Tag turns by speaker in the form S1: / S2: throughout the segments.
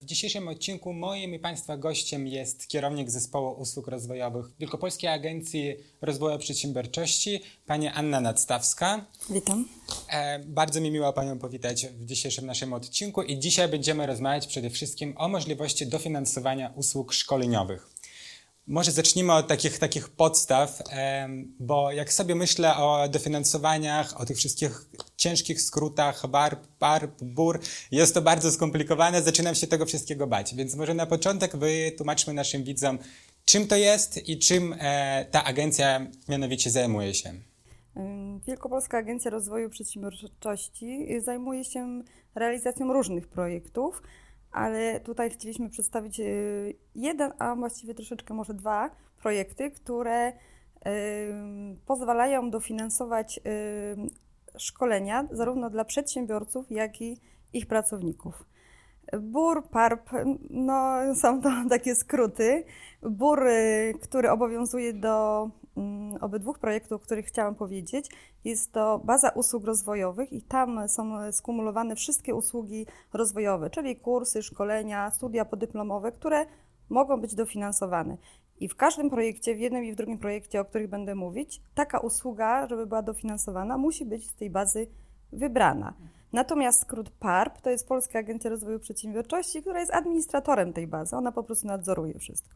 S1: W dzisiejszym odcinku moim i Państwa gościem jest kierownik Zespołu Usług Rozwojowych Wielkopolskiej Agencji Rozwoju Przedsiębiorczości, pani Anna Nadstawska.
S2: Witam.
S1: E, bardzo mi miło Panią powitać w dzisiejszym naszym odcinku i dzisiaj będziemy rozmawiać przede wszystkim o możliwości dofinansowania usług szkoleniowych. Może zacznijmy od takich, takich podstaw, bo jak sobie myślę o dofinansowaniach, o tych wszystkich ciężkich skrótach, BARP, PARP, BUR, jest to bardzo skomplikowane, zaczynam się tego wszystkiego bać. Więc może na początek wytłumaczmy naszym widzom, czym to jest i czym e, ta agencja mianowicie zajmuje się.
S2: Wielkopolska Agencja Rozwoju Przedsiębiorczości zajmuje się realizacją różnych projektów, ale tutaj chcieliśmy przedstawić y, jeden, a właściwie troszeczkę może dwa projekty, które pozwalają dofinansować szkolenia zarówno dla przedsiębiorców, jak i ich pracowników. BUR, PARP, no są to takie skróty. BUR, który obowiązuje do Mm, obydwu projektów, o których chciałam powiedzieć. Jest to baza usług rozwojowych i tam są skumulowane wszystkie usługi rozwojowe, czyli kursy, szkolenia, studia podyplomowe, które mogą być dofinansowane. I w każdym projekcie, w jednym i w drugim projekcie, o których będę mówić, taka usługa, żeby była dofinansowana, musi być z tej bazy wybrana. Natomiast skrót PARP to jest Polska Agencja Rozwoju Przedsiębiorczości, która jest administratorem tej bazy. Ona po prostu nadzoruje wszystko.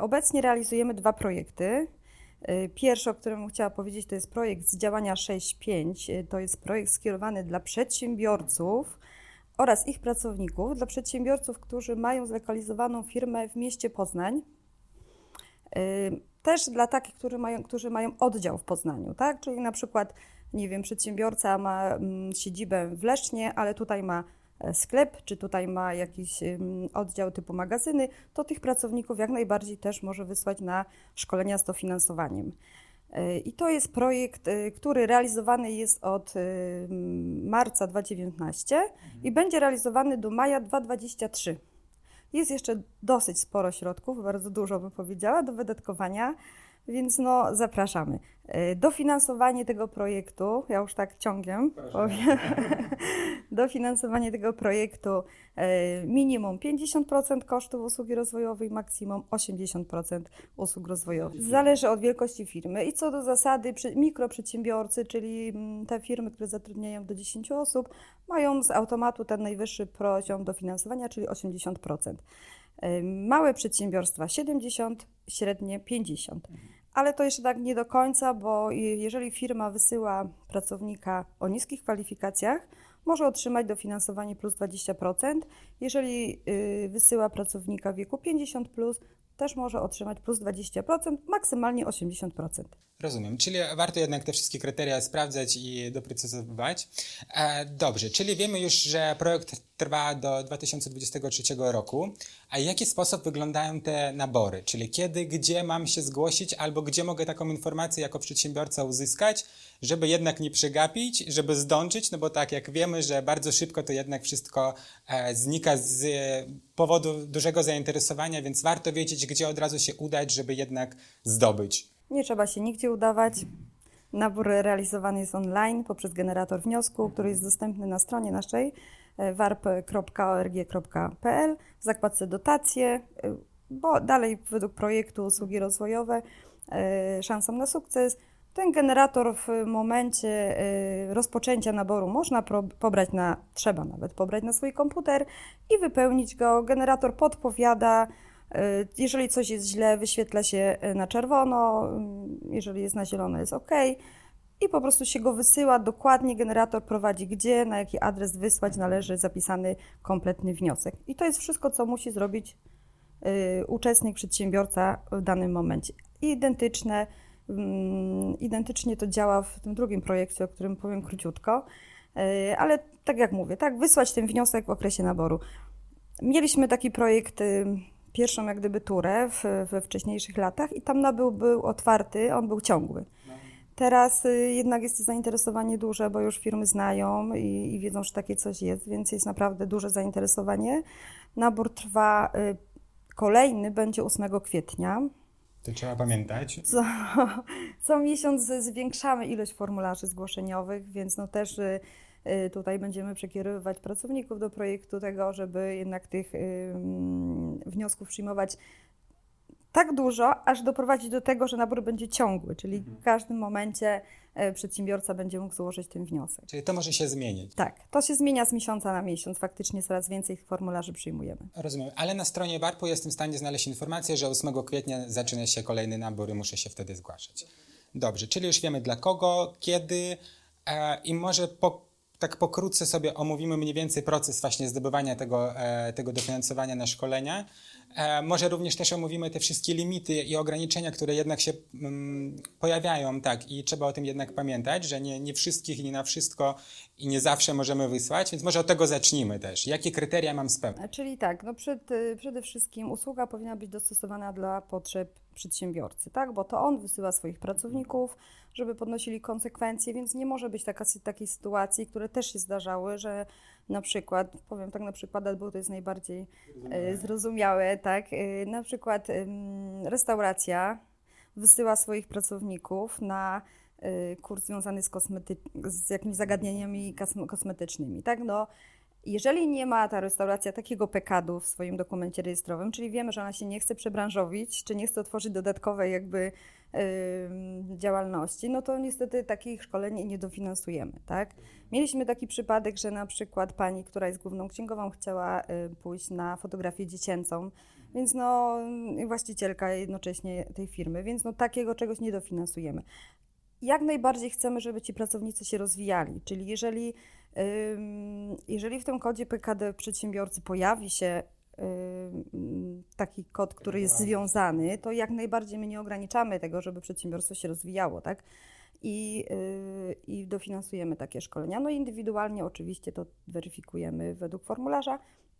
S2: Obecnie realizujemy dwa projekty. Y, pierwszy, o którym chciałam powiedzieć, to jest projekt z działania 6.5. Y, to jest projekt skierowany dla przedsiębiorców oraz ich pracowników, dla przedsiębiorców, którzy mają zlokalizowaną firmę w mieście Poznań. Y, też dla takich, którzy mają, którzy mają oddział w Poznaniu, tak? Czyli na przykład, nie wiem, przedsiębiorca ma mm, siedzibę w Lesznie, ale tutaj ma E, sklep, czy tutaj ma jakiś oddział typu magazyny, to tych pracowników jak najbardziej też może wysłać na szkolenia z dofinansowaniem. E, I to jest projekt, e, który realizowany jest od marca 2019 mhm. i będzie realizowany do maja 2023. Jest jeszcze dosyć sporo środków, bardzo dużo bym powiedziała, do wydatkowania. Więc no, zapraszamy. E, dofinansowanie tego projektu, ja już tak ciągiem powiem, dofinansowanie tego projektu e, minimum 50% kosztów usługi rozwojowej, maksimum 80% usług rozwojowych. Zależy od wielkości firmy. I co do zasady, mikroprzedsiębiorcy, czyli mm, te firmy, które zatrudniają do 10 osób, mają z automatu ten najwyższy poziom dofinansowania, czyli 80%. E, małe przedsiębiorstwa 70, średnie 50 ale to jeszcze tak nie do końca, bo jeżeli firma wysyła pracownika o niskich kwalifikacjach, może otrzymać dofinansowanie plus 20%. Jeżeli y, wysyła pracownika wieku 50, plus, też może otrzymać plus 20%, maksymalnie 80%.
S1: Rozumiem, czyli warto jednak te wszystkie kryteria sprawdzać i doprecyzowywać. E, dobrze, czyli wiemy już, że projekt trwa do 2023 roku. A jaki sposób wyglądają te nabory? Czyli kiedy, gdzie mam się zgłosić, albo gdzie mogę taką informację jako przedsiębiorca uzyskać, żeby jednak nie przegapić, żeby zdążyć, no bo tak jak wiemy, że bardzo szybko to jednak wszystko e, znika z powodu dużego zainteresowania, więc warto wiedzieć, gdzie od razu się udać, żeby jednak zdobyć.
S2: Nie trzeba się nigdzie udawać. Nabór realizowany jest online poprzez generator wniosku, który jest dostępny na stronie naszej warp.org.pl w zakładce dotacje, bo dalej według projektu usługi rozwojowe e, szansą na sukces. Ten generator w momencie e, rozpoczęcia naboru można pobrać na, trzeba nawet pobrać na swój komputer i wypełnić go. Generator podpowiada, jeżeli coś jest źle, wyświetla się na czerwono, jeżeli jest na zielono, jest OK i po prostu się go wysyła. Dokładnie generator prowadzi gdzie, na jaki adres wysłać należy zapisany kompletny wniosek. I to jest wszystko, co musi zrobić y, uczestnik, przedsiębiorca w danym momencie. identyczne, y, identycznie to działa w tym drugim projekcie, o którym powiem króciutko, y, ale tak jak mówię, tak, wysłać ten wniosek w okresie naboru. Mieliśmy taki projekt y, pierwszą jak gdyby turę w, we wcześniejszych latach i tam nabył był otwarty, on był ciągły. Teraz y, jednak jest to zainteresowanie duże, bo już firmy znają i, i, wiedzą, że takie coś jest, więc jest naprawdę duże zainteresowanie. Nabór trwa, y, kolejny będzie 8 kwietnia.
S1: To trzeba pamiętać.
S2: Co, co miesiąc zwiększamy ilość formularzy zgłoszeniowych, więc no też y, tutaj będziemy przekierowywać pracowników do projektu tego, żeby jednak tych wniosków przyjmować tak dużo, aż doprowadzić do tego, że nabór będzie ciągły, czyli mhm. w każdym momencie e, przedsiębiorca będzie mógł złożyć ten wniosek.
S1: Czyli to może się zmienić.
S2: Tak, to się zmienia z miesiąca na miesiąc. Faktycznie coraz więcej formularzy przyjmujemy.
S1: Rozumiem, ale na stronie WARP-u jestem w stanie znaleźć informację, że 8 kwietnia zaczyna się kolejny nabór i muszę się wtedy zgłaszać. Dobrze, czyli już wiemy dla kogo, kiedy e, i może po tak pokrótce sobie omówimy mniej więcej proces właśnie zdobywania tego, e, tego dofinansowania na szkolenia. E, może również też omówimy te wszystkie limity i ograniczenia, które jednak się mm, pojawiają, tak, i trzeba o tym jednak pamiętać, że nie, nie wszystkich nie na wszystko i nie zawsze możemy wysłać, więc może od tego zacznijmy też. Jakie kryteria mam spełnić?
S2: Czyli tak, no przed, przede wszystkim usługa powinna być dostosowana dla potrzeb przedsiębiorcy, tak? Bo to on wysyła swoich pracowników, żeby podnosili konsekwencje, więc nie może być taka, takiej sytuacji, które też się zdarzały, że na przykład, powiem tak na przykład, bo to jest najbardziej zrozumiałe, zrozumiałe tak? E, na przykład restauracja wysyła swoich pracowników na e, kurs związany z, z jakimiś zagadnieniami kosmetycznymi, tak? No, jeżeli nie ma ta restauracja takiego pekadu w swoim dokumencie rejestrowym, czyli wiemy, że ona się nie chce przebranżowić, czy nie chce otworzyć dodatkowej jakby działalności, no to niestety takich szkoleń nie dofinansujemy, tak? Mieliśmy taki przypadek, że na przykład pani, która jest główną księgową, chciała pójść na fotografię dziecięcą, więc no właścicielka jednocześnie tej firmy, więc no takiego czegoś nie dofinansujemy. Jak najbardziej chcemy, żeby ci pracownicy się rozwijali, czyli jeżeli jeżeli w tym kodzie PKD przedsiębiorcy pojawi się taki kod, który jest związany, to jak najbardziej my nie ograniczamy tego, żeby przedsiębiorstwo się rozwijało, tak? I, y, i dofinansujemy takie szkolenia. No indywidualnie oczywiście to weryfikujemy według formularza,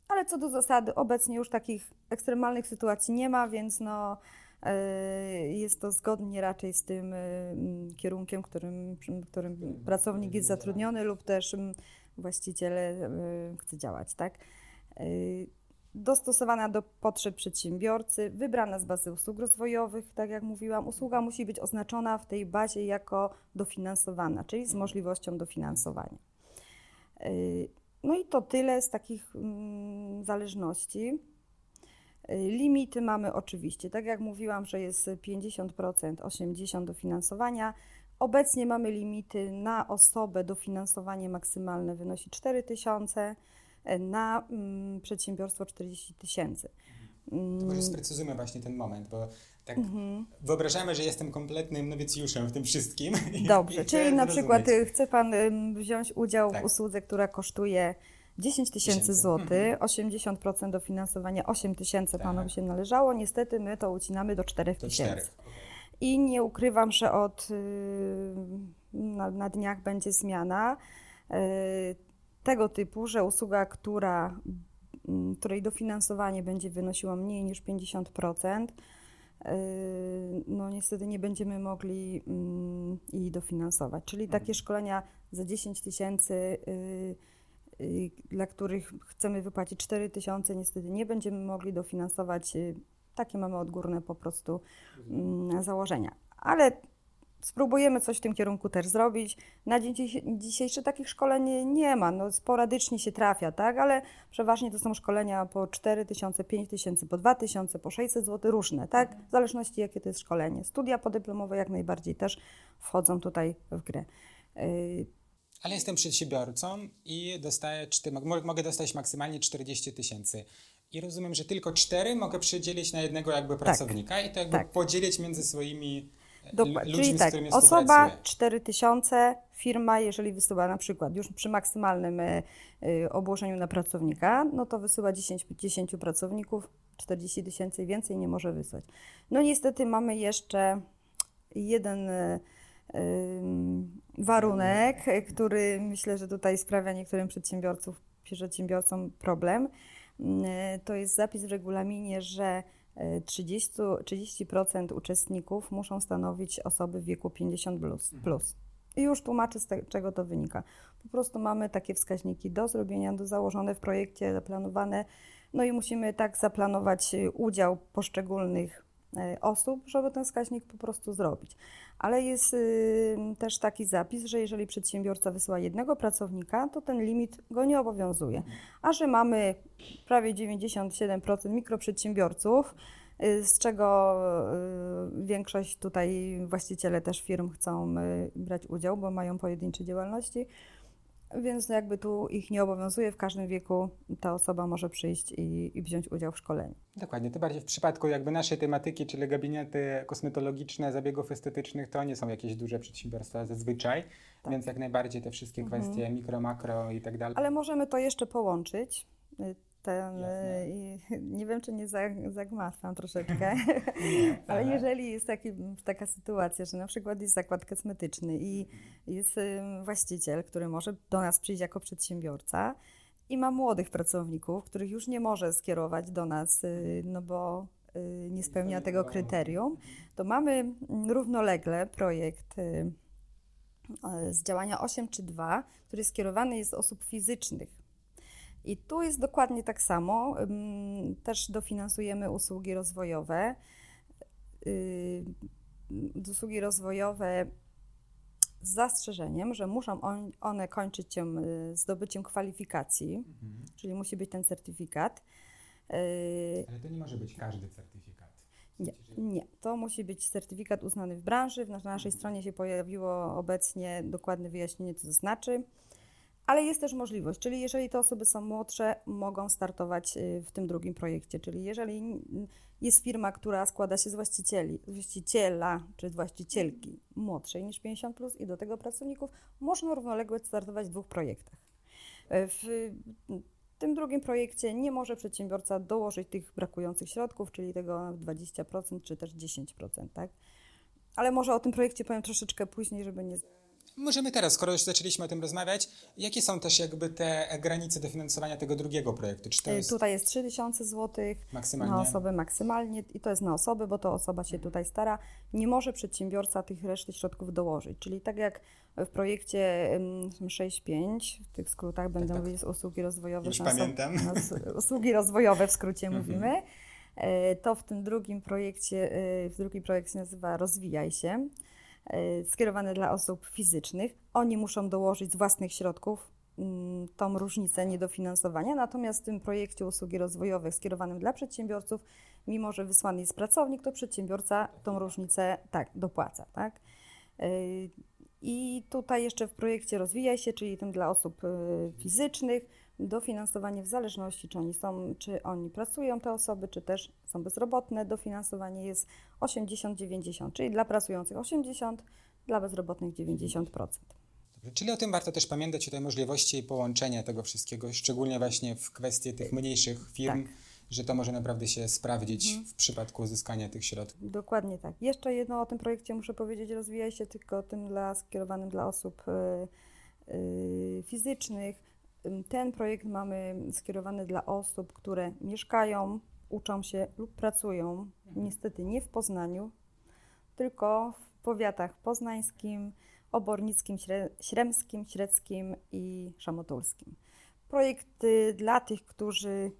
S2: ale co do zasady obecnie już takich ekstremalnych sytuacji nie ma, więc no y, jest to zgodnie raczej z tym y, kierunkiem, którym, którym pracownik jest zatrudniony lub też właściciel chce działać, tak? Dostosowana do potrzeb przedsiębiorcy, wybrana z bazy usług rozwojowych, tak jak mówiłam. Usługa musi być oznaczona w tej bazie jako dofinansowana, czyli z możliwością dofinansowania. Y, no i to tyle z takich mm, zależności. Y, limity mamy oczywiście, tak jak mówiłam, że jest 50%, 80% dofinansowania. Obecnie mamy limity na osobę, dofinansowanie maksymalne wynosi 4000 na mm, przedsiębiorstwo 40 tysięcy.
S1: To może mm. sprecyzujmy właśnie ten moment, bo tak mhm. wyobrażamy, że jestem kompletnym nowicjuszem w tym wszystkim.
S2: Dobrze, czyli na przykład y, chce Pan wziąć udział tak. w usłudze, która kosztuje 10 tysięcy złotych, 80% mhm. dofinansowania 8 tysięcy tak. Panu się należało, niestety my to ucinamy do 4 tysięcy. I nie ukrywam, że od y, na, na dniach będzie zmiana y, tego typu, że usługa, która, mm, której dofinansowanie będzie wynosiło mniej niż 50%, yy, no niestety nie będziemy mogli mm, jej dofinansować. Czyli mhm. takie szkolenia za 10 tysięcy, yy, yy, dla których chcemy wypłacić 4 tysiące, niestety nie będziemy mogli dofinansować. Takie mamy odgórne po prostu mhm. mm, założenia. Ale spróbujemy coś w tym kierunku też zrobić. Na dzień dzisiejszy takich szkoleń nie ma, no sporadycznie się trafia, tak, ale przeważnie to są szkolenia po 4 tysiące, 5 tysięcy, po 2 tysiące, po 600 zł, różne, tak, w zależności jakie to jest szkolenie. Studia podyplomowe jak najbardziej też wchodzą tutaj w grę. Y,
S1: ale jestem przedsiębiorcą i dostaję, mogę dostać maksymalnie 40 tysięcy. I rozumiem, że tylko 4 mogę przydzielić na jednego jakby tak. pracownika tak, i to jakby tak. podzielić między swoimi
S2: Dokładnie. Czyli tak, osoba 4000, firma, jeżeli wysyła na przykład już przy maksymalnym y, obłożeniu na pracownika, no to wysyła 10, 10 pracowników, 40 tysięcy więcej nie może wysłać. No niestety mamy jeszcze jeden y, warunek, który myślę, że tutaj sprawia niektórym przedsiębiorców, przedsiębiorcom problem. To jest zapis w regulaminie, że 30, 30% uczestników muszą stanowić osoby w wieku 50 plus. Mhm. plus. I już tłumaczę, z czego to wynika. Po prostu mamy takie wskaźniki do zrobienia, do założone w projekcie, zaplanowane, no i musimy tak zaplanować y, udział poszczególnych osób, żeby ten wskaźnik po prostu zrobić. Ale jest y, też taki zapis, że jeżeli przedsiębiorca wysyła jednego pracownika, to ten limit go nie obowiązuje. A że mamy prawie 97% mikroprzedsiębiorców, y, z czego y, większość tutaj właściciele też firm chcą brać udział, bo mają pojedyncze działalności, więc jakby tu ich nie obowiązuje, w każdym wieku ta osoba może przyjść i, i, wziąć udział w szkoleniu.
S1: Dokładnie, tym bardziej w przypadku jakby naszej tematyki, czyli gabinety kosmetologiczne, zabiegów estetycznych, to nie są jakieś duże przedsiębiorstwa zazwyczaj, tak. więc jak najbardziej te wszystkie mhm. kwestie mikro, makro i tak dalej.
S2: Ale możemy to jeszcze połączyć ten, i, nie wiem, czy nie zagmatwam troszeczkę, ale jeżeli jest taki, taka sytuacja, że na przykład jest zakład kosmetyczny i jest właściciel, który może do nas przyjść jako przedsiębiorca i ma młodych pracowników, których już nie może skierować do nas, y, no bo y, nie spełnia tego kryterium, to mamy równolegle projekt y, z działania 8 czy 2, który skierowany jest do osób fizycznych i tu jest dokładnie tak samo. Też dofinansujemy usługi rozwojowe. Usługi rozwojowe z zastrzeżeniem, że muszą one kończyć się y, zdobyciem kwalifikacji, mhm. czyli musi być ten certyfikat.
S1: Y, Ale to nie może być każdy certyfikat.
S2: Nie, nie, to musi być certyfikat uznany w branży. Na naszej mhm. stronie się pojawiło obecnie dokładne wyjaśnienie, co to znaczy ale jest też możliwość, czyli jeżeli te osoby są młodsze, mogą startować y, w tym drugim projekcie, czyli jeżeli jest firma, która składa się z właścicieli, właściciela czy właścicielki młodszej niż 50 plus i do tego pracowników, można równolegle startować w dwóch projektach. E, w tym drugim projekcie nie może przedsiębiorca dołożyć tych brakujących środków, czyli tego 20% czy też 10%, tak? Ale może o tym projekcie powiem troszeczkę później, żeby nie
S1: Możemy teraz, skoro już zaczęliśmy o tym rozmawiać, jakie są też jakby te granice dofinansowania tego drugiego projektu?
S2: Czy y, jest... Tutaj jest 3000 zł na osobę maksymalnie i to jest na osobę, bo to osoba się tutaj stara. Nie może przedsiębiorca tych reszty środków dołożyć. Czyli tak jak w projekcie 6.5, w tych skrótach tak, będą tak, mówić usługi rozwojowe.
S1: Już pamiętam.
S2: usługi rozwojowe w skrócie mhm. mówimy. Y, to w tym drugim projekcie, y, w drugim projekcie nazywa Rozwijaj się. E, skierowane dla osób fizycznych. Oni muszą dołożyć z własnych środków mm, tą różnicę niedofinansowania, natomiast w tym projekcie usługi rozwojowe skierowanym dla przedsiębiorców, mimo że wysłany jest pracownik, to przedsiębiorca tą różnicę tak dopłaca. Tak? E, I tutaj jeszcze w projekcie Rozwijaj się, czyli tym dla osób e, fizycznych, dofinansowanie w zależności, czy oni są, czy oni pracują, te osoby, czy też są bezrobotne. Dofinansowanie jest 80-90, czyli dla pracujących 80, dla bezrobotnych 90%.
S1: Dobrze, czyli o tym warto też pamiętać, o tej możliwości połączenia tego wszystkiego, szczególnie właśnie w kwestii tych mniejszych firm. Tak że to może naprawdę się sprawdzić mhm. w przypadku uzyskania tych środków.
S2: Dokładnie tak. Jeszcze jedno o tym projekcie muszę powiedzieć, rozwija się tylko tym dla, skierowanym dla osób y, y, fizycznych. Ten projekt mamy skierowany dla osób, które mieszkają, uczą się lub pracują, niestety nie w Poznaniu, tylko w powiatach poznańskim, obornickim, śremskim, średzkim i szamotulskim. Projekt dla tych, którzy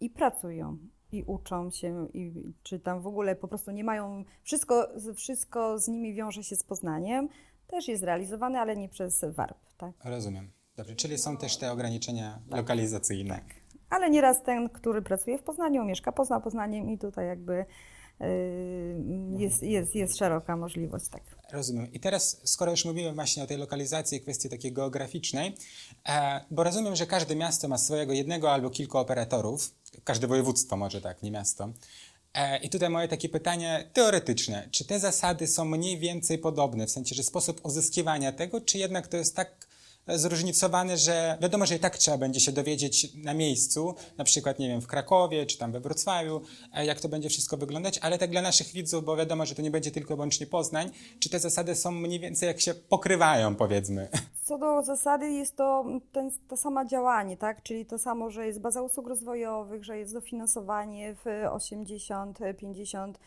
S2: i pracują, i uczą się, i, czy tam w ogóle po prostu nie mają, wszystko, wszystko z nimi wiąże się z Poznaniem, też jest realizowany, ale nie przez WARP. Tak?
S1: Rozumiem. Dobrze, czyli są też te ograniczenia tak. lokalizacyjne. Tak.
S2: Ale nieraz ten, który pracuje w Poznaniu, mieszka poza Poznaniem i tutaj jakby yy, jest, jest, jest szeroka możliwość. Tak.
S1: Rozumiem. I teraz, skoro już mówimy właśnie o tej lokalizacji, kwestii takiej geograficznej, e, bo rozumiem, że każde miasto ma swojego jednego albo kilku operatorów, każde województwo może tak, nie miasto. E, I tutaj moje takie pytanie teoretyczne. Czy te zasady są mniej więcej podobne, w sensie, że sposób uzyskiwania tego, czy jednak to jest tak zróżnicowany, że wiadomo, że i tak trzeba będzie się dowiedzieć na miejscu, na przykład, nie wiem, w Krakowie czy tam we Wrocławiu, e, jak to będzie wszystko wyglądać, ale tak dla naszych widzów, bo wiadomo, że to nie będzie tylko wyłącznie Poznań, czy te zasady są mniej więcej jak się pokrywają, powiedzmy?
S2: Co do zasady jest to ten, to samo działanie, tak? Czyli to samo, że jest baza usług rozwojowych, że jest dofinansowanie w 80, 50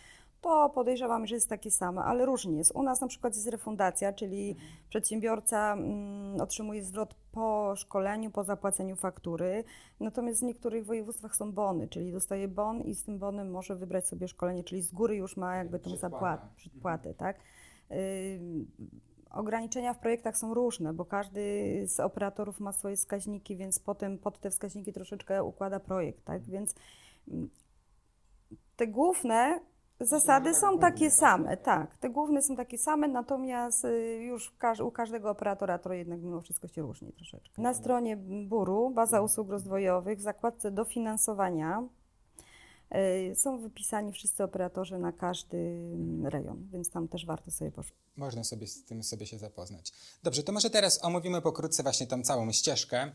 S2: to podejrzewam, że jest takie same, ale różnie jest. U nas na przykład jest refundacja, czyli mhm. przedsiębiorca mm, otrzymuje zwrot po szkoleniu, po zapłaceniu faktury. Natomiast w niektórych województwach są bony, czyli dostaje bon i z tym bonem może wybrać sobie szkolenie, czyli z góry już ma jakby tą zapłatę, przedpłatę, mhm. tak? ograniczenia w projektach są różne, bo każdy z operatorów ma swoje wskaźniki, więc potem pod te wskaźniki troszeczkę układa projekt, tak? Więc mm, te główne zasady są takie same, tak. Te główne są takie same, natomiast y, już u każdego operatora to jednak mimo wszystko się różni troszeczkę. Na stronie Buru, baza usług rozwojowych, w zakładce dofinansowania E, są wypisani wszyscy operatorzy na każdy rejon, więc tam też warto sobie poszukać.
S1: Można sobie z tym sobie się zapoznać. Dobrze, to może teraz omówimy pokrótce właśnie tą całą ścieżkę,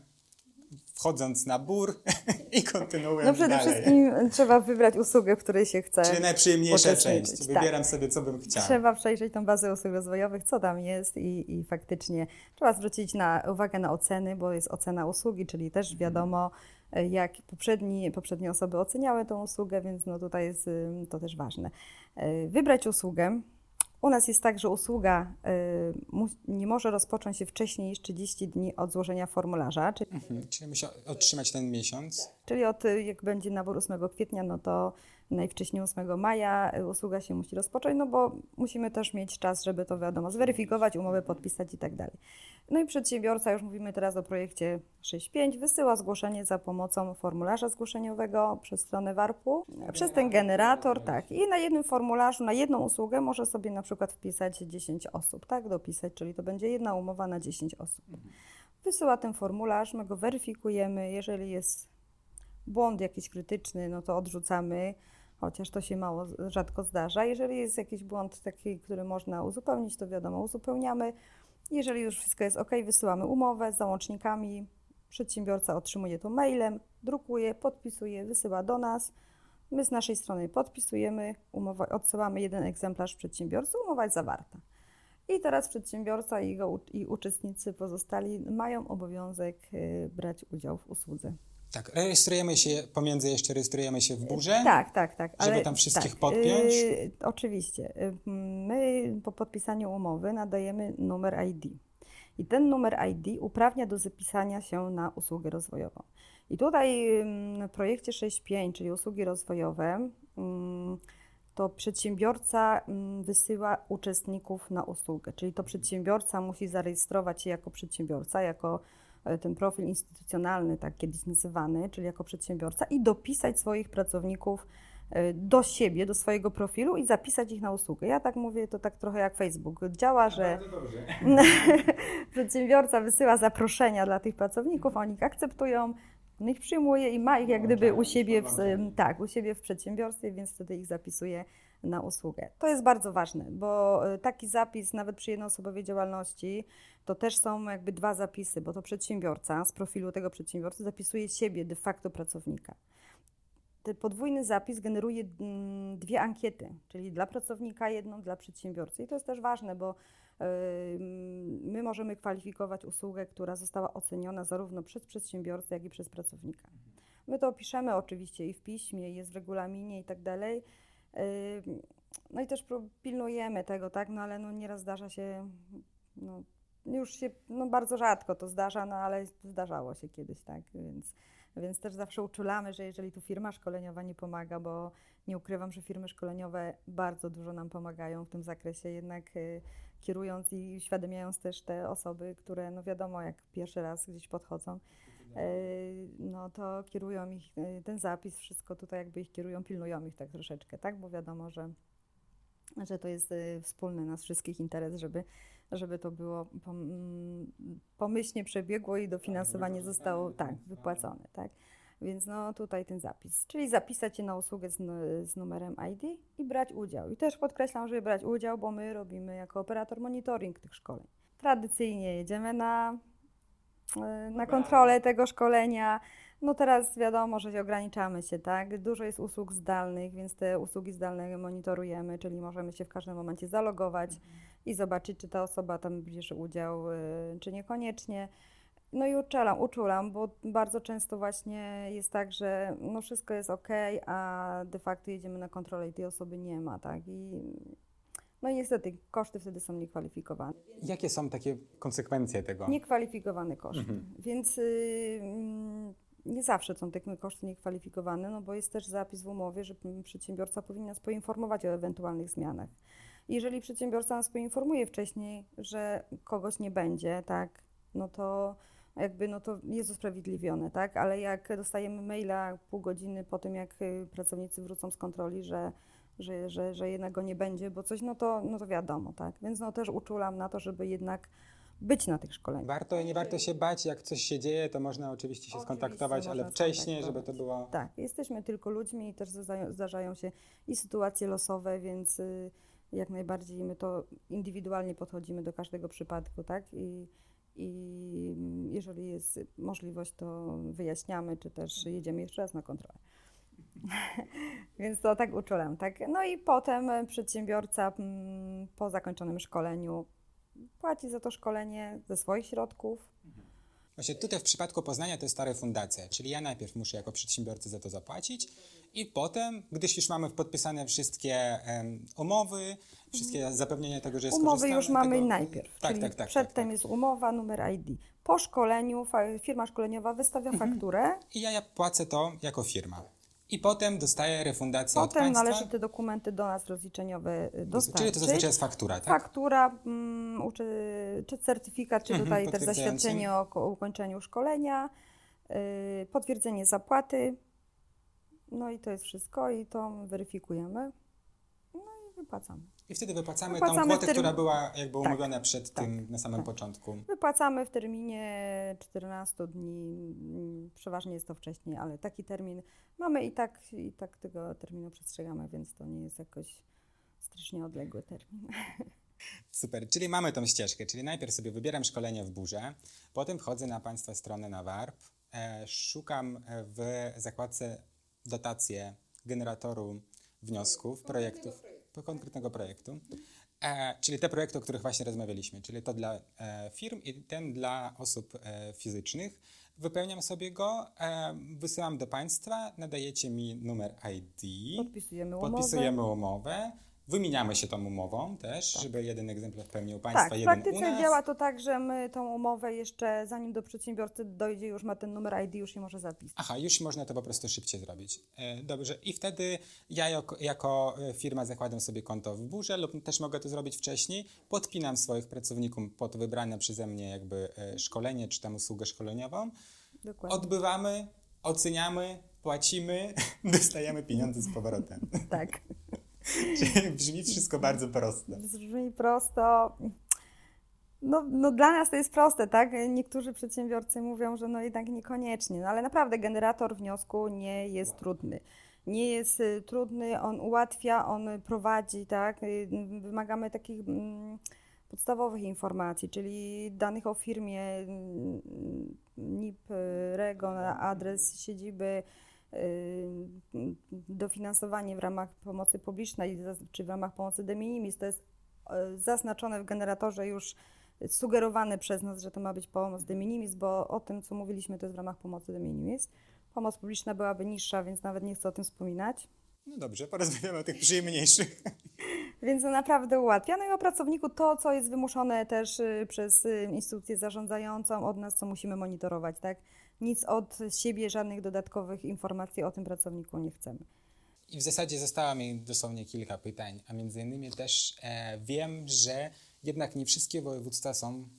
S1: wchodząc na bór i kontynuujemy
S2: No przede
S1: dalej.
S2: wszystkim trzeba wybrać usługę, w której się chce
S1: Czyli najprzyjemniejsza część. Tak. Wybieram tak. sobie, co bym chciał.
S2: Trzeba przejrzeć tą bazę usług rozwojowych, co tam jest i, i faktycznie trzeba zwrócić na, uwagę na oceny, bo jest ocena usługi, czyli też wiadomo, jak poprzedni, poprzednie osoby oceniały tą usługę, więc no tutaj jest to też ważne. E, wybrać usługę. U nas jest tak, że usługa e, nie może rozpocząć się wcześniej niż 30 dni od złożenia formularza.
S1: Czyli, mhm, czyli musi otrzymać ten miesiąc.
S2: Czyli od, jak będzie nabór 8 kwietnia, no to najwcześniej 8 maja y, usługa się musi rozpocząć, no bo musimy też mieć czas, żeby to wiadomo, zweryfikować, umowę podpisać i tak dalej. No i przedsiębiorca, już mówimy teraz o projekcie 6.5, wysyła zgłoszenie za pomocą formularza zgłoszeniowego przez stronę WARP-u, przez ten generator, tak. I na jednym formularzu, na jedną usługę może sobie na przykład wpisać 10 osób, tak, dopisać, czyli to będzie jedna umowa na 10 osób. Wysyła ten formularz, my go weryfikujemy, jeżeli jest błąd jakiś krytyczny, no to odrzucamy chociaż to się mało, rzadko zdarza. Jeżeli jest jakiś błąd taki, który można uzupełnić, to wiadomo, uzupełniamy. Jeżeli już wszystko jest ok, wysyłamy umowę z załącznikami. Przedsiębiorca otrzymuje to mailem, drukuje, podpisuje, wysyła do nas. My z naszej strony podpisujemy, odsyłamy jeden egzemplarz przedsiębiorcy, umowa jest zawarta. I teraz przedsiębiorca i jego i uczestnicy pozostali mają obowiązek y, brać udział w usłudze.
S1: Tak, rejestrujemy się, pomiędzy jeszcze rejestrujemy się w burze.
S2: Tak, tak, tak.
S1: Żeby ale, tam wszystkich tak, podpiąć. Yy,
S2: oczywiście. My po podpisaniu umowy nadajemy numer ID. I ten numer ID uprawnia do zapisania się na usługę rozwojową. I tutaj w projekcie 6.5, czyli usługi rozwojowe, to przedsiębiorca wysyła uczestników na usługę. Czyli to przedsiębiorca musi zarejestrować się jako przedsiębiorca, jako ten profil instytucjonalny, tak kiedyś nazywany, czyli jako przedsiębiorca i dopisać swoich pracowników e, do siebie, do swojego profilu i zapisać ich na usługę. Ja tak mówię, to tak trochę jak Facebook. Działa, że przedsiębiorca wysyła zaproszenia dla tych pracowników, oni ich akceptują, on ich przyjmuje i ma ich jak gdyby u siebie, w, tak, u siebie w przedsiębiorstwie, więc wtedy ich zapisuje na usługę. To jest bardzo ważne, bo e, taki zapis nawet przy jednoosobowej działalności to też są jakby dwa zapisy, bo to przedsiębiorca z profilu tego przedsiębiorcy zapisuje siebie de facto pracownika. Ten podwójny zapis generuje mm, dwie ankiety, czyli dla pracownika jedną, dla przedsiębiorcy. I to jest też ważne, bo e, my możemy kwalifikować usługę, która została oceniona zarówno przez przedsiębiorcę, jak i przez pracownika. My to opiszemy oczywiście i w piśmie, jest w regulaminie i tak dalej. No i też pilnujemy tego, tak, no ale no nieraz zdarza się, no już się, no bardzo rzadko to zdarza, no ale zdarzało się kiedyś, tak, więc, więc też zawsze uczulamy, że jeżeli tu firma szkoleniowa nie pomaga, bo nie ukrywam, że firmy szkoleniowe bardzo dużo nam pomagają w tym zakresie, jednak y, kierując i uświadamiając też te osoby, które no wiadomo, jak pierwszy raz gdzieś podchodzą, no to kierują ich, y, ten zapis, wszystko tutaj jakby ich kierują, pilnują ich tak troszeczkę, tak, bo wiadomo, że że to jest wspólny nas wszystkich interes, żeby żeby to było pomyślnie przebiegło i dofinansowanie zostało tak, wypłacone. Tak? Więc no tutaj ten zapis. Czyli zapisać się na usługę z, z, numerem ID i brać udział. I też podkreślam, żeby brać udział, bo my robimy jako operator monitoring tych szkoleń. Tradycyjnie jedziemy na, e, na kontrolę tego szkolenia, no teraz wiadomo, że ograniczamy się, tak? Dużo jest usług zdalnych, więc te usługi zdalne monitorujemy, czyli możemy się w każdym momencie zalogować mhm. i zobaczyć, czy ta osoba tam bierze udział, y, czy niekoniecznie. No i uczulam, uczulam, bo bardzo często właśnie jest tak, że no wszystko jest ok, a de facto jedziemy na kontrolę i tej osoby nie ma, tak? I no i niestety koszty wtedy są niekwalifikowane.
S1: Jakie są takie konsekwencje tego?
S2: Niekwalifikowane koszty. Mhm. Więc y, nie zawsze są te koszty niekwalifikowane, no bo jest też zapis w umowie, że przedsiębiorca powinien nas poinformować o ewentualnych zmianach. Jeżeli przedsiębiorca nas poinformuje wcześniej, że kogoś nie będzie, tak, no to jakby no to jest usprawiedliwione, tak? Ale jak dostajemy maila pół godziny po tym, jak y, pracownicy wrócą z kontroli, że, że, że, że jednak go nie będzie, bo coś, no to, no to wiadomo, tak? Więc no też uczulam na to, żeby jednak być na tych szkoleniach.
S1: Warto, nie warto się bać, jak coś się dzieje, to można oczywiście się oczywiście skontaktować, ale wcześniej, żeby to było...
S2: Tak, jesteśmy tylko ludźmi i też zdarzają się i sytuacje losowe, więc y, jak najbardziej my to indywidualnie podchodzimy do każdego przypadku, tak? I, i jeżeli jest możliwość, to wyjaśniamy, czy też jedziemy jeszcze raz na kontrolę. Więc to tak uczulam, tak? No i potem przedsiębiorca mm, po zakończonym szkoleniu płaci za to szkolenie ze swoich środków.
S1: Właśnie tutaj w przypadku Poznania to jest ta refundacja, czyli ja najpierw muszę jako przedsiębiorca za to zapłacić i potem, gdyż już mamy podpisane wszystkie um, umowy, wszystkie zapewnienia tego, że jest
S2: Umowy już mamy tego... najpierw, tak, tak, tak, przedtem tak, tak. jest umowa, numer ID. Po szkoleniu firma szkoleniowa wystawia mhm. fakturę.
S1: I ja, ja płacę to jako firma. I potem dostaję refundację
S2: potem
S1: od państwa.
S2: Potem należy te dokumenty do nas rozliczeniowe dostarczyć.
S1: Czyli to zazwyczaj jest faktura, tak?
S2: Faktura, mm, czy, czy certyfikat, czy mhm, tutaj też zaświadczenie o, o ukończeniu szkolenia, yy, potwierdzenie zapłaty. No i to jest wszystko i to weryfikujemy. I wypłacamy.
S1: I wtedy wypłacamy, wypłacamy tą kwotę, która była jakby umówiona tak, przed tak, tym na samym tak. początku.
S2: Wypłacamy w terminie 14 dni, przeważnie jest to wcześniej, ale taki termin mamy i tak, i tak tego terminu przestrzegamy, więc to nie jest jakoś strasznie odległy termin.
S1: Super, czyli mamy tą ścieżkę, czyli najpierw sobie wybieram szkolenie w burze, potem wchodzę na Państwa stronę na WARP, e, szukam w zakładce dotacje generatoru wniosków, projektów konkretnego projektu. E, czyli te projekty, o których właśnie rozmawialiśmy, czyli to dla e, firm i ten dla osób e, fizycznych. Wypełniam sobie go, e, wysyłam do Państwa, nadajecie mi numer ID.
S2: Podpisujemy umowę.
S1: Podpisujemy umowę Wymieniamy się tą umową też, tak. żeby jeden egzemplarz pełnił Państwa,
S2: tak,
S1: jeden.
S2: Tak, w praktyce działa to tak, że my tą umowę jeszcze, zanim do przedsiębiorcy dojdzie, już ma ten numer ID, już się może zapisać.
S1: Aha, już można to po prostu szybciej zrobić. E, dobrze, i wtedy ja jako, jako, e, firma zakładam sobie konto w burze lub też mogę to zrobić wcześniej, podpinam swoich pracowników pod wybrane przeze mnie jakby e, szkolenie czy tam usługę szkoleniową, Dokładnie. odbywamy, oceniamy, płacimy, dostajemy pieniądze z powrotem.
S2: tak.
S1: Brzmi wszystko bardzo proste.
S2: Brzmi prosto. No, no dla nas to jest proste, tak? Niektórzy przedsiębiorcy mówią, że no jednak niekoniecznie, no ale naprawdę generator wniosku nie jest trudny. Nie jest y, trudny, on ułatwia, on prowadzi, tak? Y, wymagamy takich mm, podstawowych informacji, czyli danych o firmie, mm, NIP, y, REGO, adres siedziby, dofinansowanie w ramach pomocy publicznej czy w ramach pomocy de minimis, to jest y, zaznaczone w generatorze już sugerowane przez nas, że to ma być pomoc de minimis, bo o tym, co mówiliśmy, to jest w ramach pomocy de minimis. Pomoc publiczna byłaby niższa, więc nawet nie chcę o tym wspominać.
S1: No dobrze, porozmawiamy o tych przyjemniejszych.
S2: Więc to naprawdę ułatwia. No i o pracowniku to, co jest wymuszone też y, przez instytucję zarządzającą od nas, co musimy monitorować, tak? Nic od siebie, żadnych dodatkowych informacji o tym pracowniku nie chcemy.
S1: I w zasadzie zostało mi dosłownie kilka pytań, a między innymi też e, wiem, że jednak nie wszystkie województwa są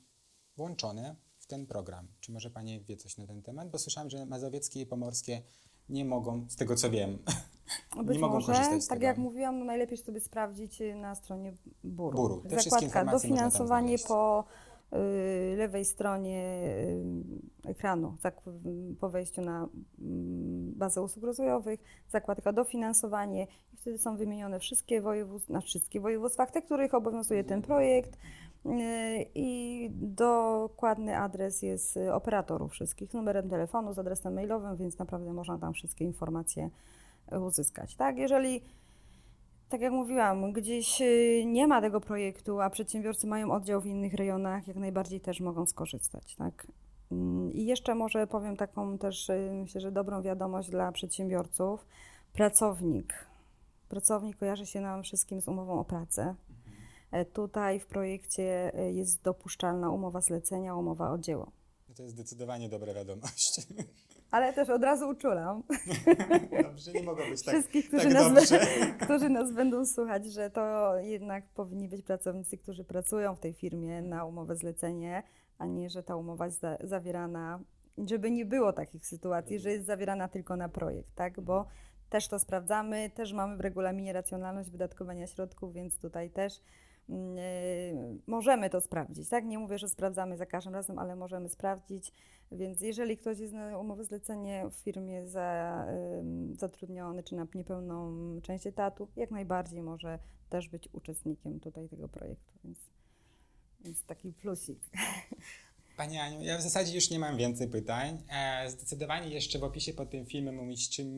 S1: włączone w ten program. Czy może Pani wie coś na ten temat? Bo słyszałam, że mazowieckie i pomorskie nie mogą, z tego co wiem,
S2: Być nie mogą może, korzystać z tak tego. jak mówiłam, no najlepiej sobie sprawdzić na stronie Buru.
S1: Buru. Te
S2: Zakładka dofinansowanie po lewej stronie y, ekranu po wejściu na mm, bazę usług rozwojowych, zakładka dofinansowanie i wtedy są wymienione wszystkie województwa, na wszystkich województwach, te, których obowiązuje ten projekt y, i dokładny adres jest operatorów wszystkich, numerem telefonu, z adresem mailowym, więc naprawdę można tam wszystkie informacje uzyskać. Tak? Jeżeli tak jak mówiłam, gdzieś y, nie ma tego projektu, a przedsiębiorcy mają oddział w innych rejonach, jak najbardziej też mogą skorzystać, tak? Mm, I jeszcze może powiem taką też, y, myślę, że dobrą wiadomość dla przedsiębiorców. Pracownik. Pracownik kojarzy się nam wszystkim z umową o pracę. E, Tutaj w projekcie e, jest dopuszczalna umowa zlecenia, umowa o dzieło.
S1: No to jest zdecydowanie dobra wiadomość.
S2: Ale też od razu uczulam
S1: Dobrze, nie mogło być tak,
S2: wszystkich, którzy,
S1: tak
S2: nas,
S1: dobrze.
S2: którzy nas będą słuchać, że to jednak powinni być pracownicy, którzy pracują w tej firmie na umowę zlecenie, a nie, że ta umowa jest za, zawierana, żeby nie było takich sytuacji, że jest zawierana tylko na projekt, tak? Bo też to sprawdzamy, też mamy w regulaminie racjonalność wydatkowania środków, więc tutaj też możemy to sprawdzić, tak? Nie mówię, że sprawdzamy za każdym razem, ale możemy sprawdzić, więc jeżeli ktoś jest na umowę zlecenie w firmie za, zatrudniony, czy na niepełną część etatu, jak najbardziej może też być uczestnikiem tutaj tego projektu, więc, więc taki plusik.
S1: Pani Aniu, ja w zasadzie już nie mam więcej pytań. E, zdecydowanie jeszcze w opisie pod tym filmem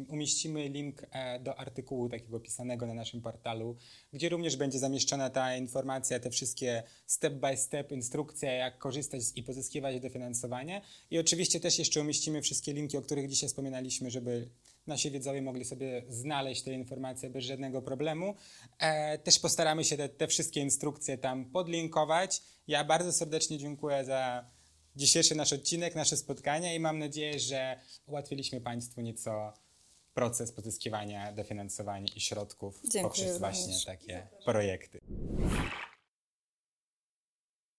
S1: umieścimy, link e, do artykułu takiego pisanego na naszym portalu, gdzie również będzie zamieszczona ta informacja, te wszystkie step by step instrukcje, jak korzystać i pozyskiwać dofinansowanie. I oczywiście też jeszcze umieścimy wszystkie linki, o których dzisiaj wspominaliśmy, żeby nasi widzowie mogli sobie znaleźć te informacje bez żadnego problemu. E, też postaramy się te, te wszystkie instrukcje tam podlinkować. Ja bardzo serdecznie dziękuję za dzisiejszy nasz odcinek, nasze spotkania i mam nadzieję, że ułatwiliśmy Państwu nieco proces pozyskiwania dofinansowania i środków
S2: Dziękuję
S1: poprzez
S2: również.
S1: właśnie takie projekty.